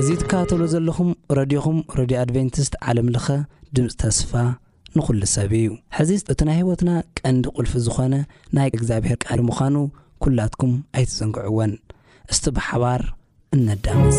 እዚ ትከታተሉ ዘለኹም ረድዮኹም ረድዮ ኣድቨንቲስት ዓለም ለኸ ድምፂ ተስፋ ንኹሉ ሰብ እዩ ሕዚ እቲ ናይ ህይወትና ቀንዲ ቁልፊ ዝኾነ ናይ እግዚኣብሔር ቃል ምዃኑ ኩላትኩም ኣይትዘንግዕወን እስቲ ብሓባር እነዳመፅ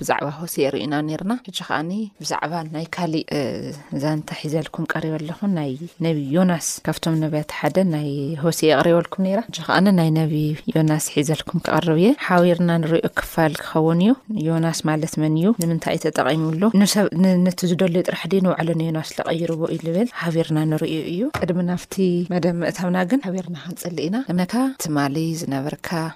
ብዛዕባ ሆሴ ርኢና ነርና ሕጂ ከዓኒ ብዛዕባ ናይ ካሊእ ዛንታ ሒዘልኩም ቀሪበ ኣለኹ ናይ ነቢ ዮናስ ካብቶም ነብያት ሓደ ናይ ሆሴ የቕሪበልኩም ነራ ሕጂ ከዓኒ ናይ ነቢ ዮናስ ሒዘልኩም ክቐርብ እየ ሓቢርና ንሪኦ ክፋል ክኸውን እዩ ዮናስ ማለት መን እዩ ንምንታይ እዩ ተጠቒምሉ ንሰብ ነቲ ዝደልዮ ጥራሕ ድ ንባዕሉ ንዮናስ ዝቐይርዎ እዩ ልብል ሓቢርና ንርእዮ እዩ ቅድሚ ናብቲ መደብ ምእታውና ግን ሓቢርና ክንጽሊ ኢና እነካ ትማሊ ዝነበርካ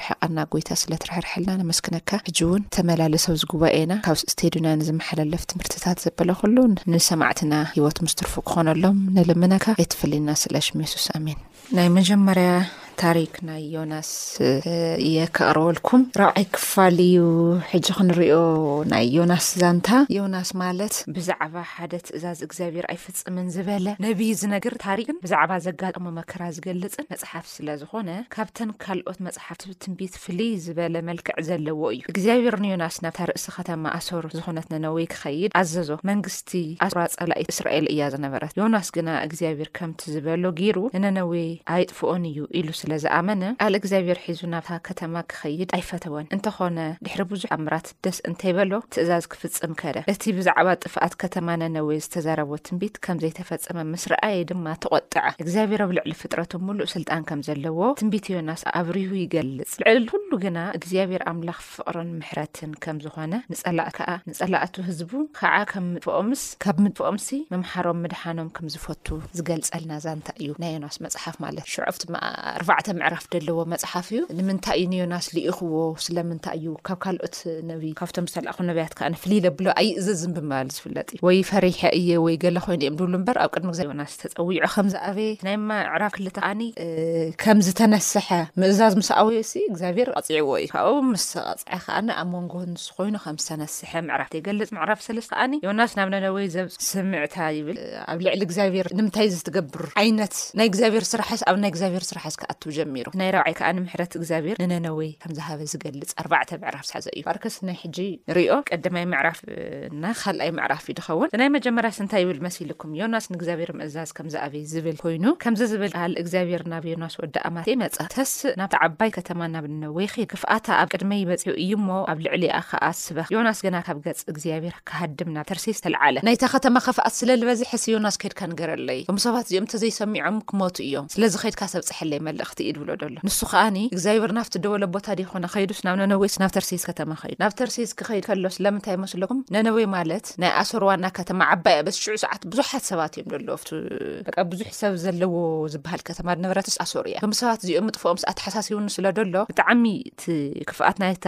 ርሕቀና ጎይታ ስለ ትርሕርሐልና ነመስግነካ ሕጂ ውን ተመላለስ ኣብዚ ጉባኤና ካብ ስቴድዮና ንዝመሓለለፍ ትምህርትታት ዘበለ ኩሉ ንሰማዕትና ሂወት ምስ ትርፉ ክኾነሎም ንልምነካ ኣይትፈለየና ስለ ሽም የሱስ ኣሜን። ናይ መጀመርያ ታሪክ ናይ ዮናስ እየ ከቅርበልኩም ራብዓይ ክፋል እዩ ሕጂ ክንሪኦ ናይ ዮናስ ዛንታ ዮናስ ማለት ብዛዕባ ሓደ ትእዛዝ እግዚኣብሔር ኣይፍጽምን ዝበለ ነቢይ ዝነግር ታሪክን ብዛዕባ ዘጋጠሞ መከራ ዝገልጽን መጽሓፍ ስለ ዝኾነ ካብተን ካልኦት መጽሓፍቲ ብትንቢት ፍልይ ዝበለ መልክዕ ዘለዎ እዩ። እግዚኣብሔር ንዮናስ ናብታ ርእሲ ኸተማ ኣሶር ዝኾነት ነነዌ ክኸይድ ኣዘዞ። መንግስቲ ኣሶራ ጸላኢት እስራኤል እያ ዝነበረት። ዮናስ ግና እግዚኣብሔር ከምቲ ዝበሎ ጌሩ ንነነዌ ኣይጥፍኦን እዩ ኢሉ ስለ ዝኣመነ ቃል እግዚኣብሔር ሒዙ ናብታ ከተማ ክኸይድ ኣይፈተወን። እንተኾነ ድሕሪ ብዙሕ ተኣምራት። ደስ እንተይ በሎ፣ ትእዛዝ ክፍጽም ከደ። እቲ ብዛዕባ ጥፍኣት ከተማ ነነዌ ዝተዛረቦ ትንቢት ከም ዘይተፈጸመ ምስ ረኣየ ድማ ተቖጥዐ። እግዚኣብሄር ኣብ ልዕሊ ፍጥረቱ ምሉእ ስልጣን ከም ዘለዎ ትንቢት ዮናስ ኣብሪሁ ይገልጽ። ልዕሊ ዅሉ ግና እግዚኣብሄር ኣምላኽ ፍቕርን ምሕረትን ከም ዝዀነ፣ ንጸላእቱ ከኣ ንጸላእቱ ህዝቡ ኸኣ ከም ምጥፍኦምስ ካብ ምጥፍኦምሲ ምምሓሮም ምድሓኖም ከም ዝፈቱ፣ ዝገልጸልና ዛንታ እዩ ናይ ዮናስ መጽሓፍ ማለት ሽዑፍት ኣርባዕተ ምዕራፍ ደለዎ መጽሓፍ እዩ ንምንታይ እዩ ንዮናስ ልኢኽዎ ስለምንታይ እዩ ካብ ካልኦት ነብይ ካብቶም ዝተላእኹ ነብያት ከዓ ንፍልይ ለብሎ ኣይእዘዝም ብምባል ዝፍለጥ እዩ ወይ ፈሪሐ እየ ወይ ገለ ኮይኑ እዮም ድብሉ እምበር ኣብ ቅድሚ እግዚ ዮናስ ተጸዊዑ ከምዝኣበየ ናይ ምዕራፍ ክልተ ኣኒ ከም ዝተነሰሐ ምእዛዝ ምስ ኣወየሲ እግዚኣብሔር ቐጺዕዎ እዩ ካብኡ ምስ ተቐጽዐ ከዓ ኣብ መንጎ ንሱ ኮይኑ ከም ዝተነሰሐ ምዕራፍ ይገልጽ ምዕራፍ ሰለስተ ኣኒ ዮናስ ናብ ነነወይ ዘብጽ ስምዕታ ይብል ኣብ ልዕሊ እግዚኣብሔር ንምንታይ እዚ ትገብር ዓይነት ናይ እግዚኣብሔር ስራሕስ ኣብ ናይ እግዚኣብሔር ስራሕስ ክኣቱ ጀሚሩ ናይ ረብዓይ ከዓ ንምሕረት እግዚኣብሔር ንነነወ ከምዝሃበ ዝገልፅ ኣርባዕተ ምዕራፍ ዝሓዘ እዩ ባርከስ ናይ ሕጂ ንሪኦ ቀዳማይ ምዕራፍ እና ካልኣይ ምዕራፍ እዩ ድኸውን ናይ መጀመርያስ እንታይ ይብል መሲልኩም ዮናስ ንእግዚኣብሔር ምእዛዝ ከምዝኣበይ ዝብል ኮይኑ ከምዚ ዝብል ቃል እግዚኣብሔር ናብ ዮናስ ወዲ ኣማቴ መፀ ተስእ ናብቲ ዓባይ ከተማ ናብ ነወ ኺድ ክፍኣታ ኣብ ቅድመይ በፂሑ እዩ እሞ ኣብ ልዕሊኣ ከዓ ስበኽ ዮናስ ግና ካብ ገፅ እግዚኣብሔር ክሃድም ናብ ተርሴስ ተልዓለ። ናይታ ኸተማ ኸፍኣት ስለ ልበዝሐስ፣ ዮናስ ከድካ ንገረለይ፣ እዞም ሰባት እዚኦም እንተ ዘይሰሚዖም ክሞቱ እዮም፣ ስለዚ ኸድካ ሰብጽሐለይ መልእኽቲ ኢድ ውለደሎም። ንሱ ኸኣኒ እግዚኣብሄር ናብቲ እደወሎ ቦታ ዲኾነ ኸይዱስ፣ ናብ ነነዌስ ናብ ተርሴስ ኸተማ ኸይዱ። ናብ ተርሴስ ኪኸይድ ከሎ ስለምንታይ ይመስለኩም? ነነዌ ማለት ናይ ኣሶር ዋና ከተማ ዓባይ እያ፣ በቲ ሽዑ ሰዓት ብዙሓት ሰባት እዮም ደለዉ፣ ኣብቲ በቃ ብዙሕ ሰብ ዘለዎ ዚብሃል ከተማ ድነበረትስ ኣሶር እያ። እዞም ሰባት እዚኦም ምጥፍኦምስ ኣተሓሳሲቡኒ ስለ ደሎ ብጣዕሚ እቲ ክፍኣት ናይታ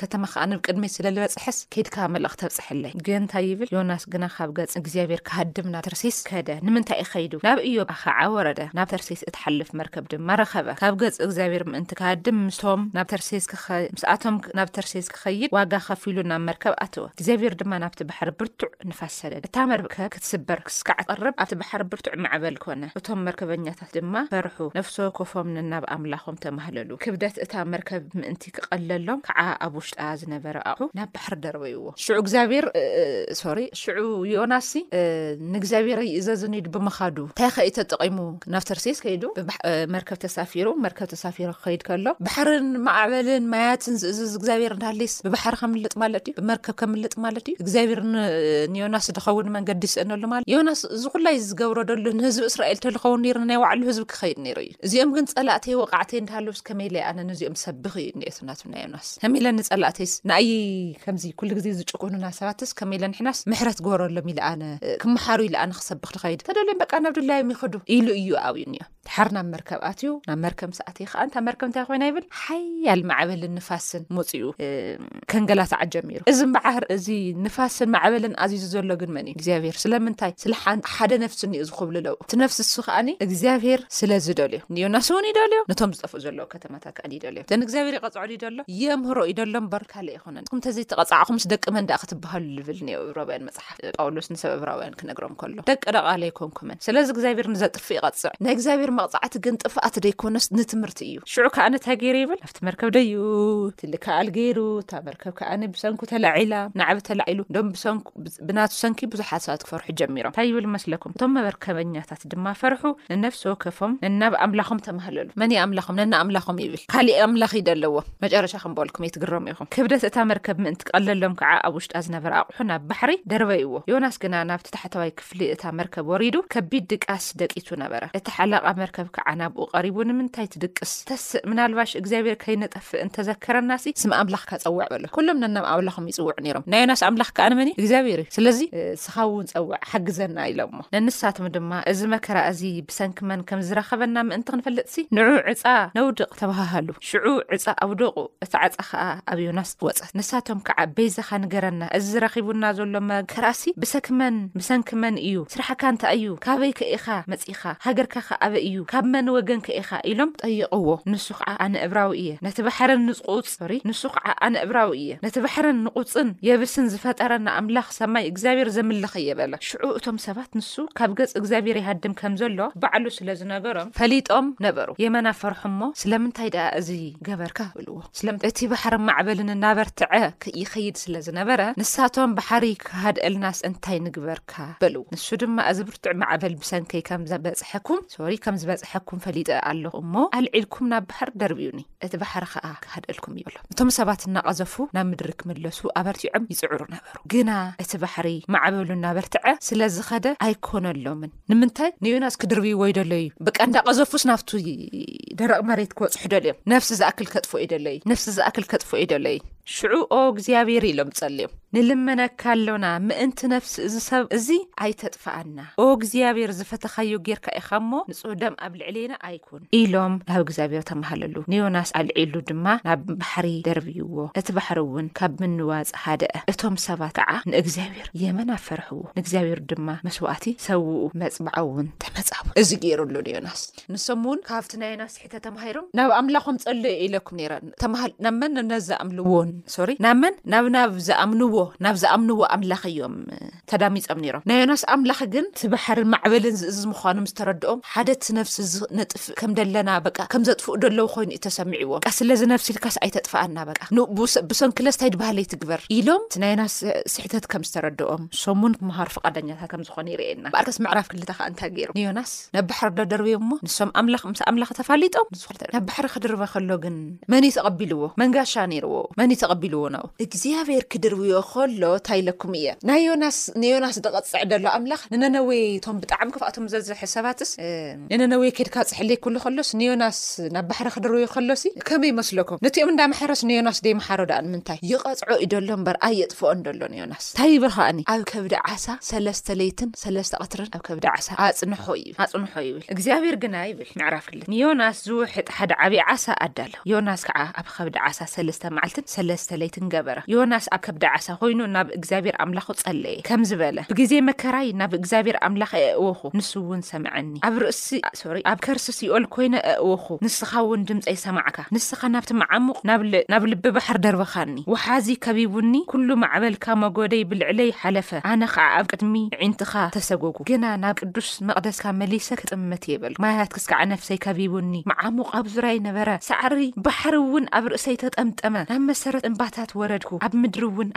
ከተማ ከዓ ንቅድሚት ስለ ዝበፅሐስ ከድካ መልእኽ ተብፅሐለይ ግን እንታይ ይብል ዮናስ ግና ካብ ገፅ እግዚኣብሔር ክሃድም ናብ ተርሲስ ከደ ንምንታይ ዩ ከይዱ ናብ እዮ ኣኸዓ ወረደ ናብ ተርሲስ እትሓልፍ መርከብ ድማ ረኸበ ካብ ገፅ እግዚኣብሔር ምእንቲ ክሃድም ምስቶም ናብ ተርሲስ ምስኣቶም ናብ ተርሲስ ክኸይድ ዋጋ ከፊሉ ናብ መርከብ ኣተወ እግዚኣብሔር ድማ ናብቲ ባሕሪ ብርቱዕ ንፋስ ሰደድ እታ መርከብ ክትስበር ክስካዕ ቅርብ ኣብቲ ባሕሪ ብርቱዕ ማዕበል ኮነ እቶም መርከበኛታት ሰባት ድማ ፈርሑ፣ ነፍሲ ወከፎም ነናብ ኣምላኾም ተማህለሉ። ክብደት እታ መርከብ ምእንቲ ኪቐለሎም ከኣ ኣብ ውሽጣ ዝነበረ ኣቕሑ ናብ ባሕሪ ደርበይዎ። ሽዑ እግዚኣብሄር፣ ሶሪ፣ ሽዑ ዮናስሲ ንእግዚኣብሄር ኣይእዘዝን ኢሉ ብምኻዱ፣ እንታይኸ እዩ ተጠቒሙ? ናብ ተርሴስ ከይዱ፣ መርከብ ተሳፊሩ፣ መርከብ ተሳፊሩ ክኸይድ ከሎ ባሕርን ማዕበልን ማያትን ዝእዝዝ እግዚኣብሔር እንተሃልይስ ብባሕሪ ከምልጥ ማለት እዩ ብመርከብ ከምልጥ ማለት እዩ እግዚኣብሔር ንዮናስ ድኸውን መንገዲ ይስእነሉ ማለት ዮናስ እዚ ኩላይ ዝገብሮ ደሉ ንህዝቢ እስራኤል ተልኸውን ነይሩ ናይ ባዕሉ ህዝቢ ክኸይድ ነይሩ እዩ እዚኦም ግን ፀላእተይ ወቃዕተይ እንዳሃለውስ ከመይ ኢለ ኣነ ንዚኦም ሰብኽ እዩ እኒኤቱ ናቱ ናይ ዮናስ ከመይ ኢለ ንፀላእተይስ ንኣይ ከምዚ ኩሉ ግዜ ዝጭቁኑና ሰባትስ ከመይ ኢለ ንሕናስ ምሕረት ግበረሎም ኢለ ኣነ ክመሓሩ ኢለ ኣነ ክሰብኽ ልኸይድ ተደልዮም በቃ ናብ ድላዮም ይኸዱ ኢሉ እዩ ኣብዩ እኒኦ ድሓር ናብ መርከብ ኣትዩ ናብ መርከብ ምስ ኣትየ ከዓ እንታ መርከብ እንታይ ኮይና ይብል ሓያል ማዕበልን ንፋስን መፅኡ ከንገላትዓ ጀሚሩ እዚ እምበዓር እዚ ንፋስን ማዕበልን ኣዚዙ ዘሎ ግን መን እዩ እግዚኣብሄር ስለምንታይ ስለ ሓደ ነፍሲ እኒኦ ዝኮብልለው እቲ ነፍሲ እሱ ከዓኒ እግዚኣብሄር ስለ ዝደልዮ ንዮናስ እውን ይደልዮ ነቶም ዝጠፍኡ ዘለዉ ከተማታት ከዓ ይደልዮ ዘን እግዚኣብሄር ይቐፅዖ ድዩ ደሎ የምህሮ እዩ ደሎ እምበር ካልእ ኣይኮነን ንስኩም ተዘይተቐፃዕኹምስ ደቂ መን ደኣ ክትበሃሉ ዝብል እኒኦ ዕብራውያን መፅሓፍ መጽሓፍ ጳውሎስ ንሰብ እብራውያን ክነግሮም ከሎ ደቂ ደቓለ ኣይኮንኩምን ስለዚ እግዚኣብሔር ንዘጥፍ ይቐጽዕ ናይ እግዚኣብሔር መቕጻዕቲ ግን ጥፍኣት ደይኮነስ ንትምህርቲ እዩ ሽዑ ከዓ እንታይ ገይሩ ይብል ኣብቲ መርከብ ደዩ ትልከኣል ገይሩ እታ መርከብ ከዓ ብሰንኩ ተላዒላ ናዕቢ ተላዒሉ ዶም ብሰንኩ ብናቱ ሰንኪ ብዙሓት ሰባት ክፈርሑ ጀሚሮም እንታይ ይብል መስለኩም እቶም መበርከበኛታት ድማ ፈርሑ ንነፍሲ ወከፎም ነናብ ኣምላኾም ተማህለሉ መን ኣምላኾም ነና ኣምላኾም ይብል ካሊእ ኣምላኽ ይደለዎም መጨረሻ ከም በልኩም የትግረሙ ኢኹም ክብደት እታ መርከብ ምእንቲ ቀለሎም ከዓ ኣብ ውሽጣ ዝነበረ ኣቑሑ ናብ ባሕሪ ደርበይዎ ዮናስ ግና ናብቲ ታሕተዋይ ክፍሊ እታ መርከብ ወሪዱ ከቢድ ድቃስ ደቂሱ ነበረ እቲ ሓለቓ መርከብ ከዓ ናብኡ ቀሪቡ ንምንታይ ትድቅስ ተስእ ምናልባሽ እግዚኣብሔር ከይንጠፍእ እንተዘከረናሲ ስም ኣምላኽካ ፀውዕ በሎ ኩሎም ነናብ ኣምላኾም ይፅውዑ ነይሮም ናይ ዮናስ ኣምላኽ ከዓ ንመን እዩ እግዚኣብሔር እዩ ስለዚ ትኸውን ጸውዕ ሓግዘና ኢሎሞ። ነንሳቶም ድማ እዚ መከራ እዚ ብሰንኪ መን ከም ዝረኸበና ምእንቲ ክንፈልጥሲ ንዑ ዕጻ ነውድቕ ተባሃሃሉ። ሽዑ ዕጻ ኣውደቑ፣ እታ ዕጻ ኸኣ ኣብ ዮናስ ወጸት። ንሳቶም ከኣ በይዛኻ ንገረና፣ እዚ ረኺቡና ዘሎ መ ከራሲ ብሰኪ መን ብሰንኪ መን እዩ? ስራሕካ እንታይ እዩ? ካበይ ከ ኢኻ መጺእኻ? ሃገርካ ከ ኣበይ እዩ? ካብ መን ወገን ከ ኢኻ? ኢሎም ጠየቕዎ። ንሱ ኸኣ ኣነ እብራዊ እየ፣ ነቲ ባሕርን ንጹ ጽሩይ ንሱ ኸዓ ኣነ እብራዊ እየ ነቲ ባሕርን ንቁጽን የብስን ዝፈጠረና ኣምላኽ ሰማይ እግዚኣብሔር ዘምልኽ እየ በለ ሽዑ እቶም ሰባት ንሱ ካብ ገጽ እግዚኣብሔር ይሃድም ከም ዘሎ ባዕሉ ስለ ዝነገሮም ፈሊጦም ነበሩ የመና ፈርሑ እሞ ስለምንታይ ደኣ እዚ ገበርካ በልዎ ስለምንታይ እቲ ባሕርን ማዕበልን እናበርትዐ ይኸይድ ስለ ዝነበረ ንሳቶም ባሕሪ ክሃድእልናስ እንታይ ንግበርካ በልዎ ንሱ ድማ እዚ ብርቱዕ ማዕበል ብሰንከይ ከም ዝበጽሐኩም ሶሪ ከም ዝበጽሐኩም ፈሊጠ ኣለኹ እሞ ኣልዒልኩም ናብ ባሕር ደርብዩኒ እቲ ባሕሪ ኸኣ ክሃደልኩም እዩ በሎም እቶም ሰባት እናቐዘፉ ናብ ምድሪ ክምለሱ ኣበርቲዖም ይጽዕሩ ነበሩ ግና እቲ ባሕሪ ማዕበሉ እናበርትዐ ስለ ዝኸደ ኣይኮነሎምን ንምንታይ ንዮናስ ክድርብዩ ወይ ደሎ እዩ ብቃ እንዳቐዘፉስ ናብቱ ደረቕ መሬት ክወጽሑ ደል እዮም ነፍሲ ዝኣክል ከጥፍኦ ዩ ደለዩ ነፍሲ ዝኣክል ከጥፍ ዩ ደለዩ ሽዑ ኦ እግዚኣብሔር ኢሎም ጸልዮም ንልመነካ ኣሎና ምእንቲ ነፍሲ እዚ ሰብ እዚ ኣይተጥፍኣና ኦ እግዚኣብሔር ዝፈተኻዮ ጌርካ ኢኻ እሞ ንጹህ ደም ኣብ ልዕሌና ኣይኮኑ ኢሎም ናብ እግዚኣብሔር ተማህለሉ ንዮናስ ኣልዒሉ ድማ ናብ ባሕሪ ደርብይዎ እቲ ባሕሪ እውን ካብ ምንዋጽ ሃደኣ እቶም ሰባት ከዓ ንእግዚኣብሔር የመን ኣፈርሕዎ ንእግዚኣብሔር ድማ መስዋእቲ ሰውኡ መጽባዓ እውን ተመጻቡ እዚ ገይርሉ ንዮናስ ንሶም እውን ካብቲ ናይ ዮናስ ሕተ ተማሂሮም ናብ ኣምላኾም ጸለዩ ኢለኩም ነረ ተማሃል ናብ መን ናብ ዝኣምልዎን ሶሪ ናብ መን ናብ ናብ ዝኣምንዎ ናብ ዝኣምንዎ ኣምላኽ እዮም ተዳሚጸም ነይሮም። ናይ ዮናስ ኣምላኽ ግን እቲ ባሕርን ማዕበልን ዝእዝዝ ምዃኑ ምስ ተረድኦም ሓደ እቲ ነፍሲ እዚ ነጥፍእ ከም ደለና በቃ ከም ዘጥፍኡ ደለዉ ኮይኑ እዩ ተሰሚዕዎም። በቃ ስለዚ ነፍሲ ኢልካስ ኣይተጥፍኣና በቃ ን ብ ብሰንክለስ ታይ ድበሃለይ ትግበር ኢሎም እቲ ናይ ዮናስ ስሕተት ከም ዝተረድኦም ሰሙን ክመሃሩ ፍቓደኛታት ከም ዝኾኑ የርእየና። እምበኣርከስ ምዕራፍ ክልተ ከኣ እንታይ ገይሮም ንዮናስ ናብ ባሕሪ ዶ ደርብዮሞ ንሶም ኣምላኽ ምስ ኣምላኽ ተፋሊጦም? ኤርትራ ናብ ባሕሪ ክድርበ ከሎ ግን መን እዩ ተቐቢልዎ መን ጋሻ ነይርዎ መን እዩ ተቐቢልዎ ናብኡ እግዚኣብሔር ክድርብዮ ከሎ ታይ ኢለኩም እየ ናይ ዮናስ ንዮናስ ድቐጽዕ ደሎ ኣምላኽ ንነነዌ እቶም ብጣዕሚ ክፍኣቶም ዘዝሕ ሰባትስ ንነነዌ ኬድካ ጽሕሌ ኩሉ ከሎስ ንዮናስ ናብ ባሕሪ ክድርብዮ ከሎሲ ከመይ ይመስለኩም ነቲኦም እንዳመሐረስ ንዮናስ ደይመሓሮ ደኣ ንምንታይ ይቐጽዖ እዩ ደሎ እምበር ኣየጥፍኦን ደሎ ንዮናስ ታይ ይብል ከኣኒ ኣብ ከብዲ ዓሳ ሰለስተ ለይትን ሰለስተ ቐትርን ኣብ ከብዲ ዓሳ ኣጽንሖ ይብል ኣጽንሖ ይብል እግዚኣብሔር ግና ይብል ምዕራፍ ይብል። ንዮናስ ዝውሕጥ ሓደ ዓብዪ ዓሳ ኣዳሎ። ዮናስ ከዓ ኣብ ኸብዲ ዓሳ ሰለስተ መዓልትን ሰለስተ ለይትን ገበረ። ዮናስ ኣብ ከብዲ ዓሳ ኾይኑ ናብ እግዚኣብሔር ኣምላኹ ጸለየ። ከምዚ በለ፣ ብጊዜ መከራይ ናብ እግዚኣብሔር ኣምላኽ ኤእወኹ፣ ንሱውን ሰምዐኒ። ኣብ ርእሲ፣ ሶሪ፣ ኣብ ከርሲ ሲኦል ኮይነ ኤእወኹ፣ ንስኻውን ድምጸይ ሰማዕካ። ንስኻ ናብቲ መዓሙቕ፣ ናብ፣ ናብ ልቢ ባሕር ደርበኻኒ። ወሓዚ ከቢቡኒ፣ ኩሉ ማዕበልካ ሞገደይ ብልዕለይ ሓለፈ፣ ኣነ ኸዓ ኣብ ቅድሚ እዒንትኻ ተሰጎጉ። ግና ናብ ቅዱስ። ኢየሱስ መቅደስካ መሊሰ ክጥምት እየ በልኩ ማያት ክስካዕ ነፍሰይ ከቢቡኒ መዓሙቅ ኣብ ዙርያይ ነበረ ሳዕሪ ባሕሪ እውን ኣብ ርእሰይ ተጠምጠመ ናብ መሰረት እምባታት ወረድኩ ኣብ ምድሪ እውን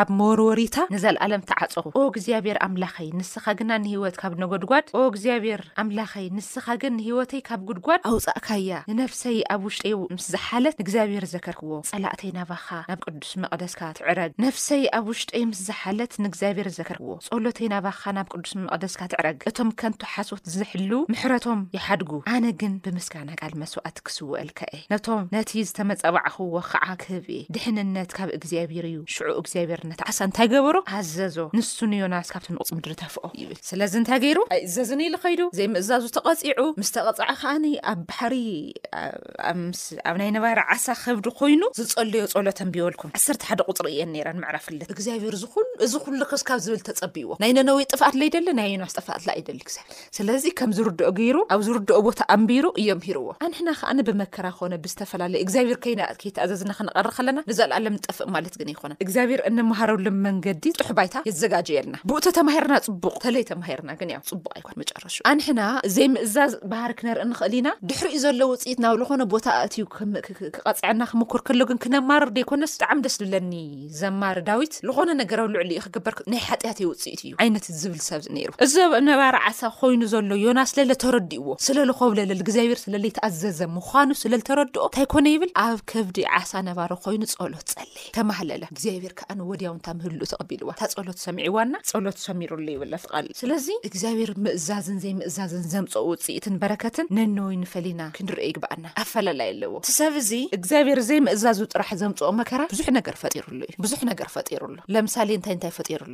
ኣብ መወርወሪታ ንዘልኣለም ተዓጸኹ ኦ እግዚኣብሔር ኣምላኸይ ንስካ ግና ንህይወት ካብ ነጎድጓድ ኦ እግዚኣብሔር ኣምላኸይ ንስካ ግን ንህይወተይ ካብ ጉድጓድ ኣውጻእካያ ንነፍሰይ ኣብ ውሽጠይ ምስ ዝሓለት ንእግዚኣብሔር ዘከርክዎ ጸላእተይ ናባካ ናብ ቅዱስ መቅደስካ ትዕረግ ነፍሰይ ኣብ ውሽጠይ ምስ ዝሓለት ንእግዚኣብሔር ዘከርክዎ ጾሎተይ ናባካ ናብ ቅዱስ መቅደስካ ትዕረግ እቶም ከንቱ ሓሶት ዝሕልው ምሕረቶም ይሓድጉ ኣነ ግን ብምስጋና ቃል መስዋእቲ ክስውኣልካ እየ ነቶም ነቲ ዝተመጸባዕክዎ ክዓ ክህብ እየ ድሕንነት ካብ እግዚኣብሔር እዩ ሽዑ እግዚኣብሔር ነቲ ዓሳ እንታይ ገበሮ ኣዘዞ ንሱ ንዮናስ ካብቲ ንቁጽ ምድሪ ተፍኦ ይብል ስለዚ እንታይ ገይሩ ኣይእዘዝን ኢሉ ከይዱ ዘይምእዛዙ ተቀጺዑ ምስ ተቀጽዐ ከዓኒ ኣብ ባሕሪ ኣብ ናይ ነባሪ ዓሳ ከብዲ ኮይኑ ዝጸለዮ ጸሎት ኣንቢበልኩም ዓሰርተ ሓደ ቁጽሪ እየን ነይረን ምዕራፍ ፍልት እግዚኣብሔር እዚ ኩሉ ክስካብ ዝብል ተጸብዎ ናይ ነነዊ ጥፍኣት ለይደሊ ናይ ዮናስ ጥፍኣት ላይደሊ እግዚኣብሔር ስለዚ ከም ዝርድኦ ገይሩ ኣብ ዝርድኦ ቦታ ኣንቢሩ እዮም ሂርዎ ኣንሕና ከኣነ ብመከራ ኮነ ብዝተፈላለዩ እግዚኣብሔር ከይተኣዘዝና ክንቐሪ ከለና ንዘለኣለም ንጠፍእ ማለት ግን ኣይኮነን እግዚኣብሔር እንመሃረሉ መንገዲ ጥሑ ባይታ የዘጋጀየልና ብኡ ተተማሂርና ጽቡቕ ተለይ ተማሂርና ግን ያው ጽቡቕ ኣይኮ ኣብ መጨረሽኡ። ኣንሕና ዘይምእዛዝ ባህሪ ክነርኢ ንኽእል ኢና፣ ድሕሪኡ ዘሎ ውጽኢት ናብ ልኾነ ቦታ ኣእትዩ ክቐጽዐና ክምኩር ከሎ ግን ክነማርር ደይኮነስ ብጣዕሚ ደስ ልብለኒ ዘማሪ ዳዊት ልኾነ ነገር ኣብ ልዕሊኡ ክግበር ናይ ሓጥያተይ ውጽኢት እዩ ዓይነት ዝብል ሰብ ነይሩ እዚ ኣብ ነባሪ ዓሳ ኮይኑ ዘሎ ዮናስ ለለ ተረዲእዎ ስለ ልኾብለለ ልእግዚኣብሔር ስለ ልይተኣዘዘ ምዃኑ ስለ ልተረድኦ እንታይ ኮነ ይብል ኣብ ከብዲ ዓሳ ነባሪ ኮይኑ ጸሎት ጸለየ። ተማህለለ እግዚኣብሔር ከኣ ወዲያው እንታ ምህልኡ ተቐቢልዋ እታ ጸሎት ሰሚዕዋና ጸሎት ሰሚሩሉ ይብል ኣብቲ ቃል ስለዚ እግዚኣብሔር ምእዛዝን ዘይምእዛዝን ዘምጽኦ ውጽኢትን በረከትን ነንወይኑ ፈሊና ክንርኤ ይግብኣና ኣፈላላይ ኣለዎ እቲ ሰብ እዚ እግዚኣብሔር ዘይምእዛዙ ጥራሕ ዘምጽኦ መከራ ብዙሕ ነገር ፈጢሩሉ እዩ ብዙሕ ነገር ፈጢሩሉ ለምሳሌ እንታይ እንታይ ፈጢሩሉ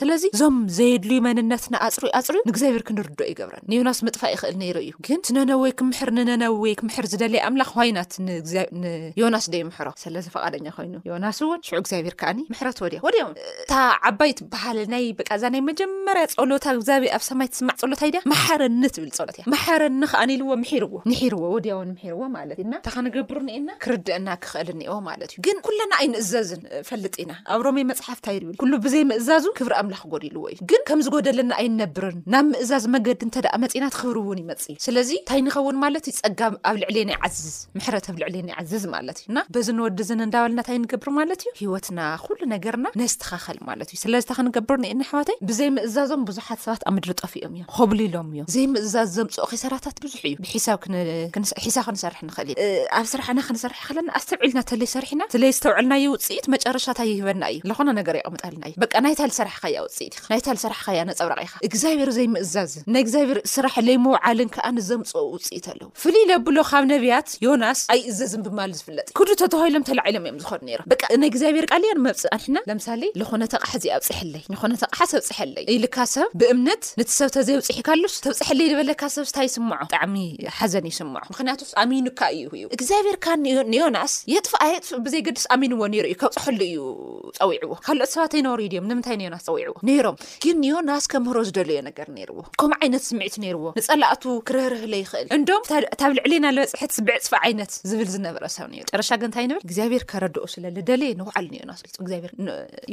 ስለዚ እዞም ዘየድልዩ መንነትና ኣጽርዩ ኣጽርዩ ንእግዚኣብሔር ክንርድኦ ይገብረን ንዮናስ ምጥፋእ ይኽእል ነይሩ እዩ ግን ትነነወይ ክምሕር ንነነወይ ክምሕር ዝደልየ ኣምላኽ ዋይናት ንዮናስ ዶ ይምሕሮ ስለዚ ፈቓደኛ ኮይኑ ዮናስ እውን ሽዑ እግዚኣብሔር ከዓኒ ምሕረት ወድያ ወድያ እታ ዓባይ ትበሃል ናይ በቃ እዛ ናይ መጀመርያ ጸሎታ እግዚኣብሔር ኣብ ሰማይ ትስማዕ ጸሎት ኣይድያ መሓረኒ ትብል ጸሎት እያ መሓረኒ ከዓኒ ኢልዎ ምሒርዎ ምሒርዎ ወድያውን ምሒርዎ ማለት እና እታ ክንገብሩ ኒኤና ክርድአና ክኽእል እኒኦ ማለት እዩ ግን ኩለና ኣይንእዘዝን ፈልጥ ኢና ኣብ ሮሜ መፅሓፍ እንታይ ይብል ኩሉ ብዘይ ምእዛዙ ክብሪ ኣምላኽ ጎዲልዎ እዩ ግን ከም ዝጎደለና ኣይንነብርን ናብ ምእዛዝ መገዲ እንተ ደኣ መፂና እቲ ክብሪ እውን ይመፅ እዩ ስለዚ እንታይ ንኸውን ማለት እዩ ፀጋ ኣብ ልዕሌና ይዓዝዝ ምሕረት ኣብ ልዕሌና ይዓዝዝ ማለት እዩ እና በዚ ንወዲ ዝን እንዳበልና እንታይ ንገብር ማለት እዩ ሂወትና ኩሉ ነገርና ነስተኻኸል ማለት እዩ ስለዚ እንታይ ክንገብር ንኤና ኣሕዋተይ ብዘይ ምእዛዞም ብዙሓት ሰባት ኣብ ምድሪ ጠፊኦም እዮም ኾብሊሎም እዮም ዘይምእዛዝ ዘምፅኦ ኪሰራታት ብዙሕ እዩ ብሒሳብ ሒሳ ክንሰርሕ ንኽእል ኣብ ስራሕና ክንሰርሕ ይኣኽለና ኣስተብዒልና ተለይ ሰሪሕና ትለይ ዝተውዐልናዮ ውፅኢት መጨረሻ ታይ ይህበና እዩ ለኾነ ነገር የቐምጠልና እዩ በቃ ናይታ ልሰራሕኻያ ውፅኢት ኢኻ ናይታ ልሰራሕኻያ ነፀብራቕ ኢኻ እግዚኣብሔር ዘይምእዛዝን ናይ እግዚኣብሔር ስራሕ ለይምውዓልን ከዓ ንዘምፅኦ ውፅኢት ኣለዎ ፍልይ ለብሎ ካብ ነብያት ዮናስ ኣይእዘዝን ብማል ዝፍለጥ እዩ ክዱ ተተዋሂሎም ተላዒሎም እዮም ዝኾኑ ነይሮም በቃ ናይ እግዚኣብሔር ቃል እያ ንመብፅእ ኣንሕና ለምሳሌ ለኾነት ኣቕሓ እዚኣ ኣብፅሐለይ ንኾነት ኣቕሓ ሰብፅሐለይ ኢልካ ሰብ ብእምነት ንቲ ሰብ ተዘይውፅሒካሉስ ተብፅሐለይ ልበለካ ሰብስ ታይ ይስምዖ ብጣዕሚ ሓዘን ይስምዖ ምኽንያቱ ኣሚኑካ እዩ እዩ እግዚኣብሔር ካኣ ንዮናስ የጥፍኣ የጥፍእ ብዘይገድስ ኣሚንዎ ነይሩ እዩ ከብፀሐሉ እዩ ፀዊዕዎ ካልኦት ሰባት ኣይነበሩ ድዮም ንምንታይ ንዮናስ ፀዊዕዎ ነይሮም ግን ንዮናስ ከምህሮ ዝደለዮ ነገር ነይርዎ ከምኡ ዓይነት ስምዒት ነይርዎ ንፀላእቱ ክርህርህ ለይኽእል እንዶም እታብ ልዕሌና ልበፅሐት ብዕፅፊ ዓይነት ዝብል ዝነበረ ሰብ ነይሩ ጨረሻ ግን እንታይ ንብል እግዚኣብሔር ከረድኦ ስለ ልደለየ ንባዕሉ ንዮናስ ድምፂ እግዚኣብሔር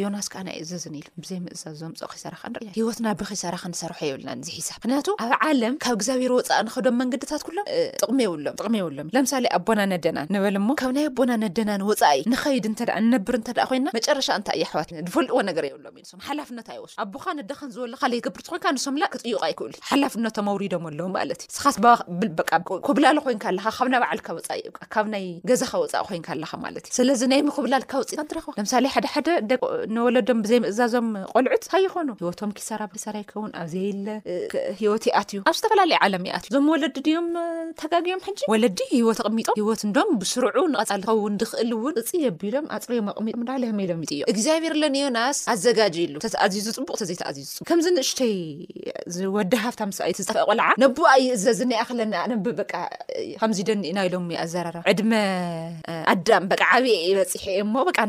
ዮናስ ከዓ ናይ እዝዝን ኢሉ ብዘይ ምእዛዝ ዘምፅኦ ኪሰራካ ንሪኢ ሂወትና ብኪሰራካ ንሰርሖ የብልናን እዚ ሒሳብ ምክንያቱ ኣብ ዓለም ካብ እግዚኣብሔር ወፃኢ ንኸዶም መንገድታት ኩሎም ጥቕሚ የብሎም ጥቕሚ የብሎም ለምሳሌ ኣቦና ነደናን ንበል እሞ ካብ ናይ ኣቦና ነደናን ወፃኢ ንኸይድ እንተ ንነብር እንተ ኮይና መጨረሻ እንታይ እዩ ኣሕዋት ዝፈልጥዎ ነገር የብሎም እዩ እቶም ሓላፍነት ኣይወስዱን። ኣቦኻ ነደኻን ዝወለኻ ለይገብር ተኾይንካ ንሶምለ ክጥይቁ ኣይክእሉን። ሓላፍነቶም ኣውሪዶም ኣለው ማለት እዩ። ንስኻስ በቃ ኮብላሊ ኮይንካ ኣለኻ ካብ ናይ ባዕልካ ወጻኢ በቃ ካብ ናይ ገዛኻ ወጻኢ ኮይንካ ኣለኻ ማለት እዩ። ስለዚ ናይ ምኹብላልካ ውጽኢት ኣንትረኽባ ለምሳሌ ሓደ ሓደ ደቂ ንወለዶም ብዘይምእዛዞም ቆልዑት ታይ ይኾኑ ሂወቶም ኪሳራ ብኪሳራ ይከውን ኣብ ዘይለ ሂወት ይኣትዩ ኣብ ዝተፈላለየ ዓለም ይኣትዩ እዞም ወለዲ ድዮም ተጋግዮም ሕጂ ወለዲ ሂወት ኣቅሚጦም ሂወት እንዶም ብስሩዑ ንቀጻሊ ክከውን ድክእል ውን ቅጺ የቢሎም ኣጽርዮም ኣቅሚጦም እንዳ ለህመይ ሎሚ ጥዮ እግዚኣብሔር ለንዮናስ ኣዘጋጅይሉ ተትኣዚዙ ጽቡቅ ተዘይተኣዚዙ ጽቡቅ ከምዚ ንእሽተይ እዚ ወዲ ሃፍታም ሰብኣይ ዝጠፍኣ ቆልዓ ነቡኣ ይእዘዝ እኔ ኣክለኒ ኣነብ በቃ ከምዚ ደኒእና ኢሎም ኣዘራርባ ዕድመ ኣዳም በቃ ዓብየ እየ በፂሐ እየ እሞ በቃ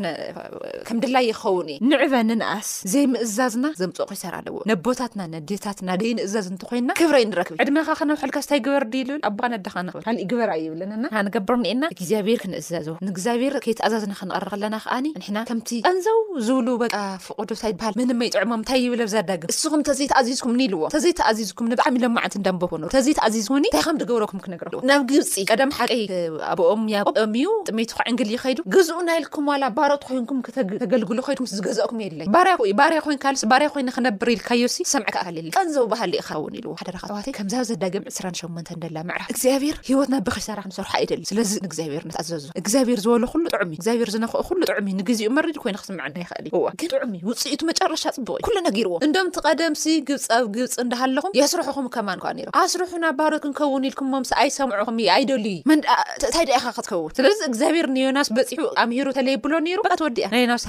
ከም ድላይ ይኸውን እየ ንዕበ ንንኣስ ዘይምእዛዝና ዘምፅኦ ኪሳራ ኣለዎ ነቦታትና ነዴታትና ደይንእዘዝ እንተኮይና ክብሪ ኣይንረክብ ዕድመኻ ክነውሐልካስ ታይ ግበር ድዩ ልብል ኣቦኻ ነደኻ ንኽብል ካሊእ ግበር ኣይብልን እና ንሕና ንገብሮ እኒኤና እግዚኣብሔር ክንእዘዞ ንእግዚኣብሔር ከይተኣዛዝና ክንቐሪ ከለና ከኣኒ ንሕና ከምቲ ቀንዘው ዝብሉ በቃ ፍቑዶ እንታይ ይበሃል ምንም ኣይጥዕሞም እንታይ ይብል ኣብዛ ዳግም እስኹም ተዘይተኣዚዝኩምኒ ኢልዎ ተዘይተኣዚዝኩምኒ ብጣዕሚ ሎማዓንቲ እንዳንበብኩ ኑር ተዘይተኣዚዝኩምኒ እንታይ ከም ድገብረኩም ነግረኩም ናብ ግብጺ ቀደም ሓቀይ ኣቦኦም ያቆም እዩ ጥሜቱ ክዕንግል ይኸይዱ ግዝኡ ናይልኩም ዋላ ባሮት ኮይንኩም ከተገልግሉ ከይድኩም ዝገዛእኩም የለይ ባርያ ኮይ ባርያ ኮይንካልስ ባርያ ኮይነ ክነብር ኢልካዮሲ ሰምዕካ ኣካል የለይ ቀንዘው ባህሊ ኢኻ ውን ኢልዎ ሓደራኻ ኣሕዋተይ ከምዛ ዘዳግም 28 ደላ ምዕራፍ እግዚኣብሔር ህይወትና ብኺሳራ ክንሰርሖ ኣይደልን ስለዚ ንእግዚኣብሔር ንትኣዘዞ እግዚኣብሔር ዝበሎ ኩሉ ጥዑም እዩ እግዚኣብሔር ዝነክኦ ኩሉ ጥዑም እዩ ንግዚኡ መሪድ ኮይኑ ክስምዐና ይኽእል እዩ እዋ ግን ጥዑም እዩ ውፅኢቱ መጨረሻ ፅቡቅ እዩ ኩሉ ነጊርዎ እንዶም ትቀደምሲ ግብፂ ኣብ ግብፂ እንዳሃለኹም የስርሕኹም ከማን ኳን እዮም። ኣስርሑና ባዶ ክንከውን ኢልኩሞምስ ኣይሰምዑኹም እዩ ኣይደልዩ መን ድኣ እንታይ ድኣ ኢኻ ክትከውን ስለዚ እግዚኣብሄር ንዮናስ በጺሑ ኣምሂሩ ተለየብሎ ነይሩ በቃ ተወዲኣ ናይ ዮናስ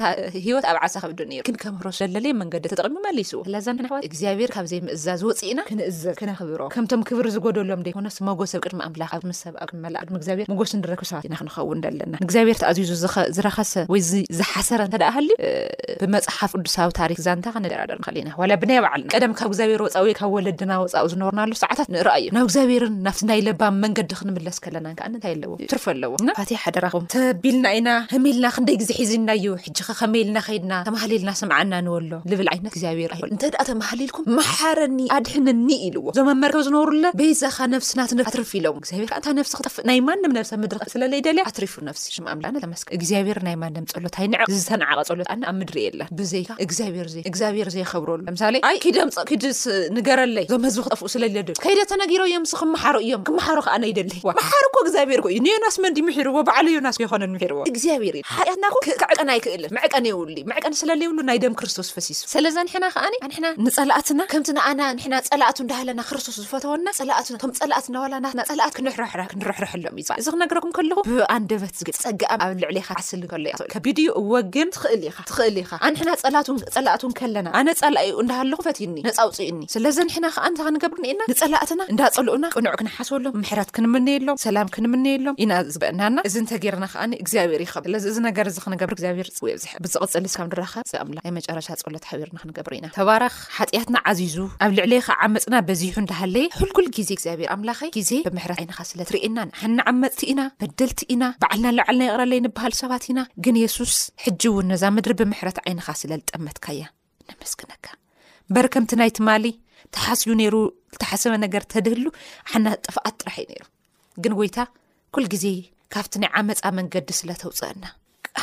ሂወት ኣብ ዓሳ ከብዱ ነይሩ ግን ከምህሮ ስለደለየ መንገዲ ተጠቂሙ መሊስዎ ስለዚ ኣሕዋት እግዚኣብሄር ካብ ዘይምእዛዝ ወጺእና ክንእዘዝ ክነኽብሮ ከምቶም ክብሪ ዝጎደሎም ደይኮነስ መጎስ ኣብ ቅድሚ ኣምላኽ ኣብ ምስ ኣብ መላእ ቅድሚ እግዚኣብሔር መጎስ ንረክብ ሰባት ኢና ክንኸውን ዘለና ንእግዚኣብሔር ተኣዚዙ ዝረኸሰ ወይ ዝሓሰረ እንተ ሃልዩ ብመፅሓፍ ቅዱሳዊ ታሪክ ዛንታ ክንደራደር ንኽእል ኢና ዋላ ብናይ ባዕልና ቀደም ካብ እግዚኣብሔር ወፃ ወይ ካብ ወለድና ወፃኡ ዝነበርናሉ ሰዓታት ንርኣ እዩ ናብ እግዚኣብሔርን ናብቲ ናይ ለባ መንገዲ ክንምለስ ከለና ከዓ እንታይ ኣለዎ ትርፈ ኣለዎ እና ፋትያ ሓደራኹም ተቢልና ኢና ህሚልና ክንደይ ግዜ ሒዝና እዩ ሕጂኸ ከመይ ኢልና ከይድና ተማሃሊልና ስምዓና ንበሎ ልብል ዓይነት እግዚኣብሔር ኣይኮን እንተ ደኣ ተማሃሊልኩም መሓረኒ ኣድሕንኒ ኢልዎ እዞም ኣብ መርከብ ዝነብሩለ በይዛኻ ነፍስና ትንፍ ኣትርፍ ኢሎም እግዚኣብሔር ከዓ እንታ ነፍሲ ክጠፍእ ናይ ማንም ነብሰ ምድሪ ስለለይደልያ ኣትሪፉ ነፍሲ ሽም ኣምላክና ተመስገን እግዚኣብሔር ናይ ማንም ፀሎት ኣይንዕ ዝተናዓቐ ፀሎት ኣነ ኣብ ምድሪ የለን ብዘይካ እግዚኣብሔር ዘይ እግዚኣብሔር ዘይከብረሉ ለምሳሌ ኣይ ኪደምፅ ኪድስ ንገረለይ እዞም ህዝቢ ክጠፍኡ ስለለዶ ከይደ ተነጊሮ እዮም ክመሓሩ እዮም ክመሓሩ ከዓ ነይደለይ መሓሩ እኮ እግዚኣብሔር እኮ እዩ ንዮናስ መንዲ ምሒርዎ በዓሉ ዮናስ የኮነን ምሒርዎ እግዚኣብሔር ሓጢኣትና እኮ ክዕቀን ኣይክእልን መዕቀኒ የውሉይ መዕቀኒ ስለለይብሉ ናይ ደም ክርስቶስ ፈሲሱ ሰለዘንሐና ከኣኒ ኣንሕና ንጸላእትና ከምቲ ንኣና ኣንሕና ጸላእቱ እንዳሃለና ክርስቶስ ዝፈተወና ጸላእቱ ከም ጸላእት እናበላ ናትና ጸላእት ክንርሕርሕ ክንርሕርሐሎም እዩ እዚ ክነግረኩም ከለኹ ብኣንደበት ዝግል ጸግኣ ኣብ ልዕሌኻ ዓስል ከሎ እያ ከቢድ እዩ እወ ግን ትኽእል ኢኻ ትኽእል ኢኻ ኣንሕና ጸላቱ ጸላእቱ እንከለና ኣነ ጸላኢኡ እንዳሃለኹ ፈትዩኒ ነጻ ኣውጽኡኒ ሰለዘንሕና ከኣ እንታይ ክንገብር ኒኤና ንጸላእትና እንዳጸሉኡና ቅኑዕ ክንሓስበሎም ምሕረት ክንምነየሎም ሰላም ክንምነየሎም ኢና ዝበእናና እዚ እንተጌርና ከኣ እግዚኣብሔር ይኸብ ለዚ እዚ ነገር እዚ ክንገብር እግዚኣብሔር ጽው የብዝሐ ብዝቕጽል እስካብ ንራኸብ እዚ ኣምላኽ ናይ መጨረሻ ጸሎት ሓቢርና ክንገብር ኢና ተባረኽ ሓጢኣትና ዓዚዙ ኣብ ልዕሌኻ ዓመጽና በዚሑ እንዳሃለየ ኩልኩል ግዜ እግዚኣብሔር ኣምላኸይ ግዜ ብምሕረት ዓይንኻ ስለ ትርእየና ንሕና ዓመጽቲ ኢና በደልቲ ኢና ባዕልና ንላዕልና ይቕረለይ ንበሃል ሰባት ኢና ግን የሱስ ሕጂ እውን ነዛ ምድሪ ብምሕረት ዓይንኻ ስለ ልጠመትካያ ነመስግነካ በር ከምቲ ናይ ትማሊ ተሓስዩ ነይሩ ዝተሓሰበ ነገር ተድህሉ ሓና ጥፍኣት ጥራሕ እዩ ነይሩ ግን ጎይታ ኩል ግዜ ካብቲ ናይ ዓመፃ መንገዲ ስለ ተውፅአና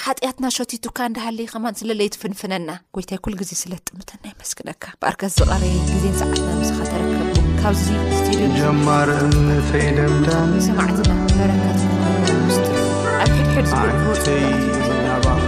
ሓጢኣትና ሸቲቱካ እንዳሃለ ከማን ስለለይትፍንፍነና ጎይታይ ኩል ግዜ ስለ ትጥምተና ይመስግነካ ብኣርከስ ዝቐረየ ግዜ ሰዓትና ንስኻ ተረከቡ ካብዚ ጀማር እምኒ ፈይደምዳን ሰማዕትና በረከት ኣብ ሕድሕድ ዝብልናባኻ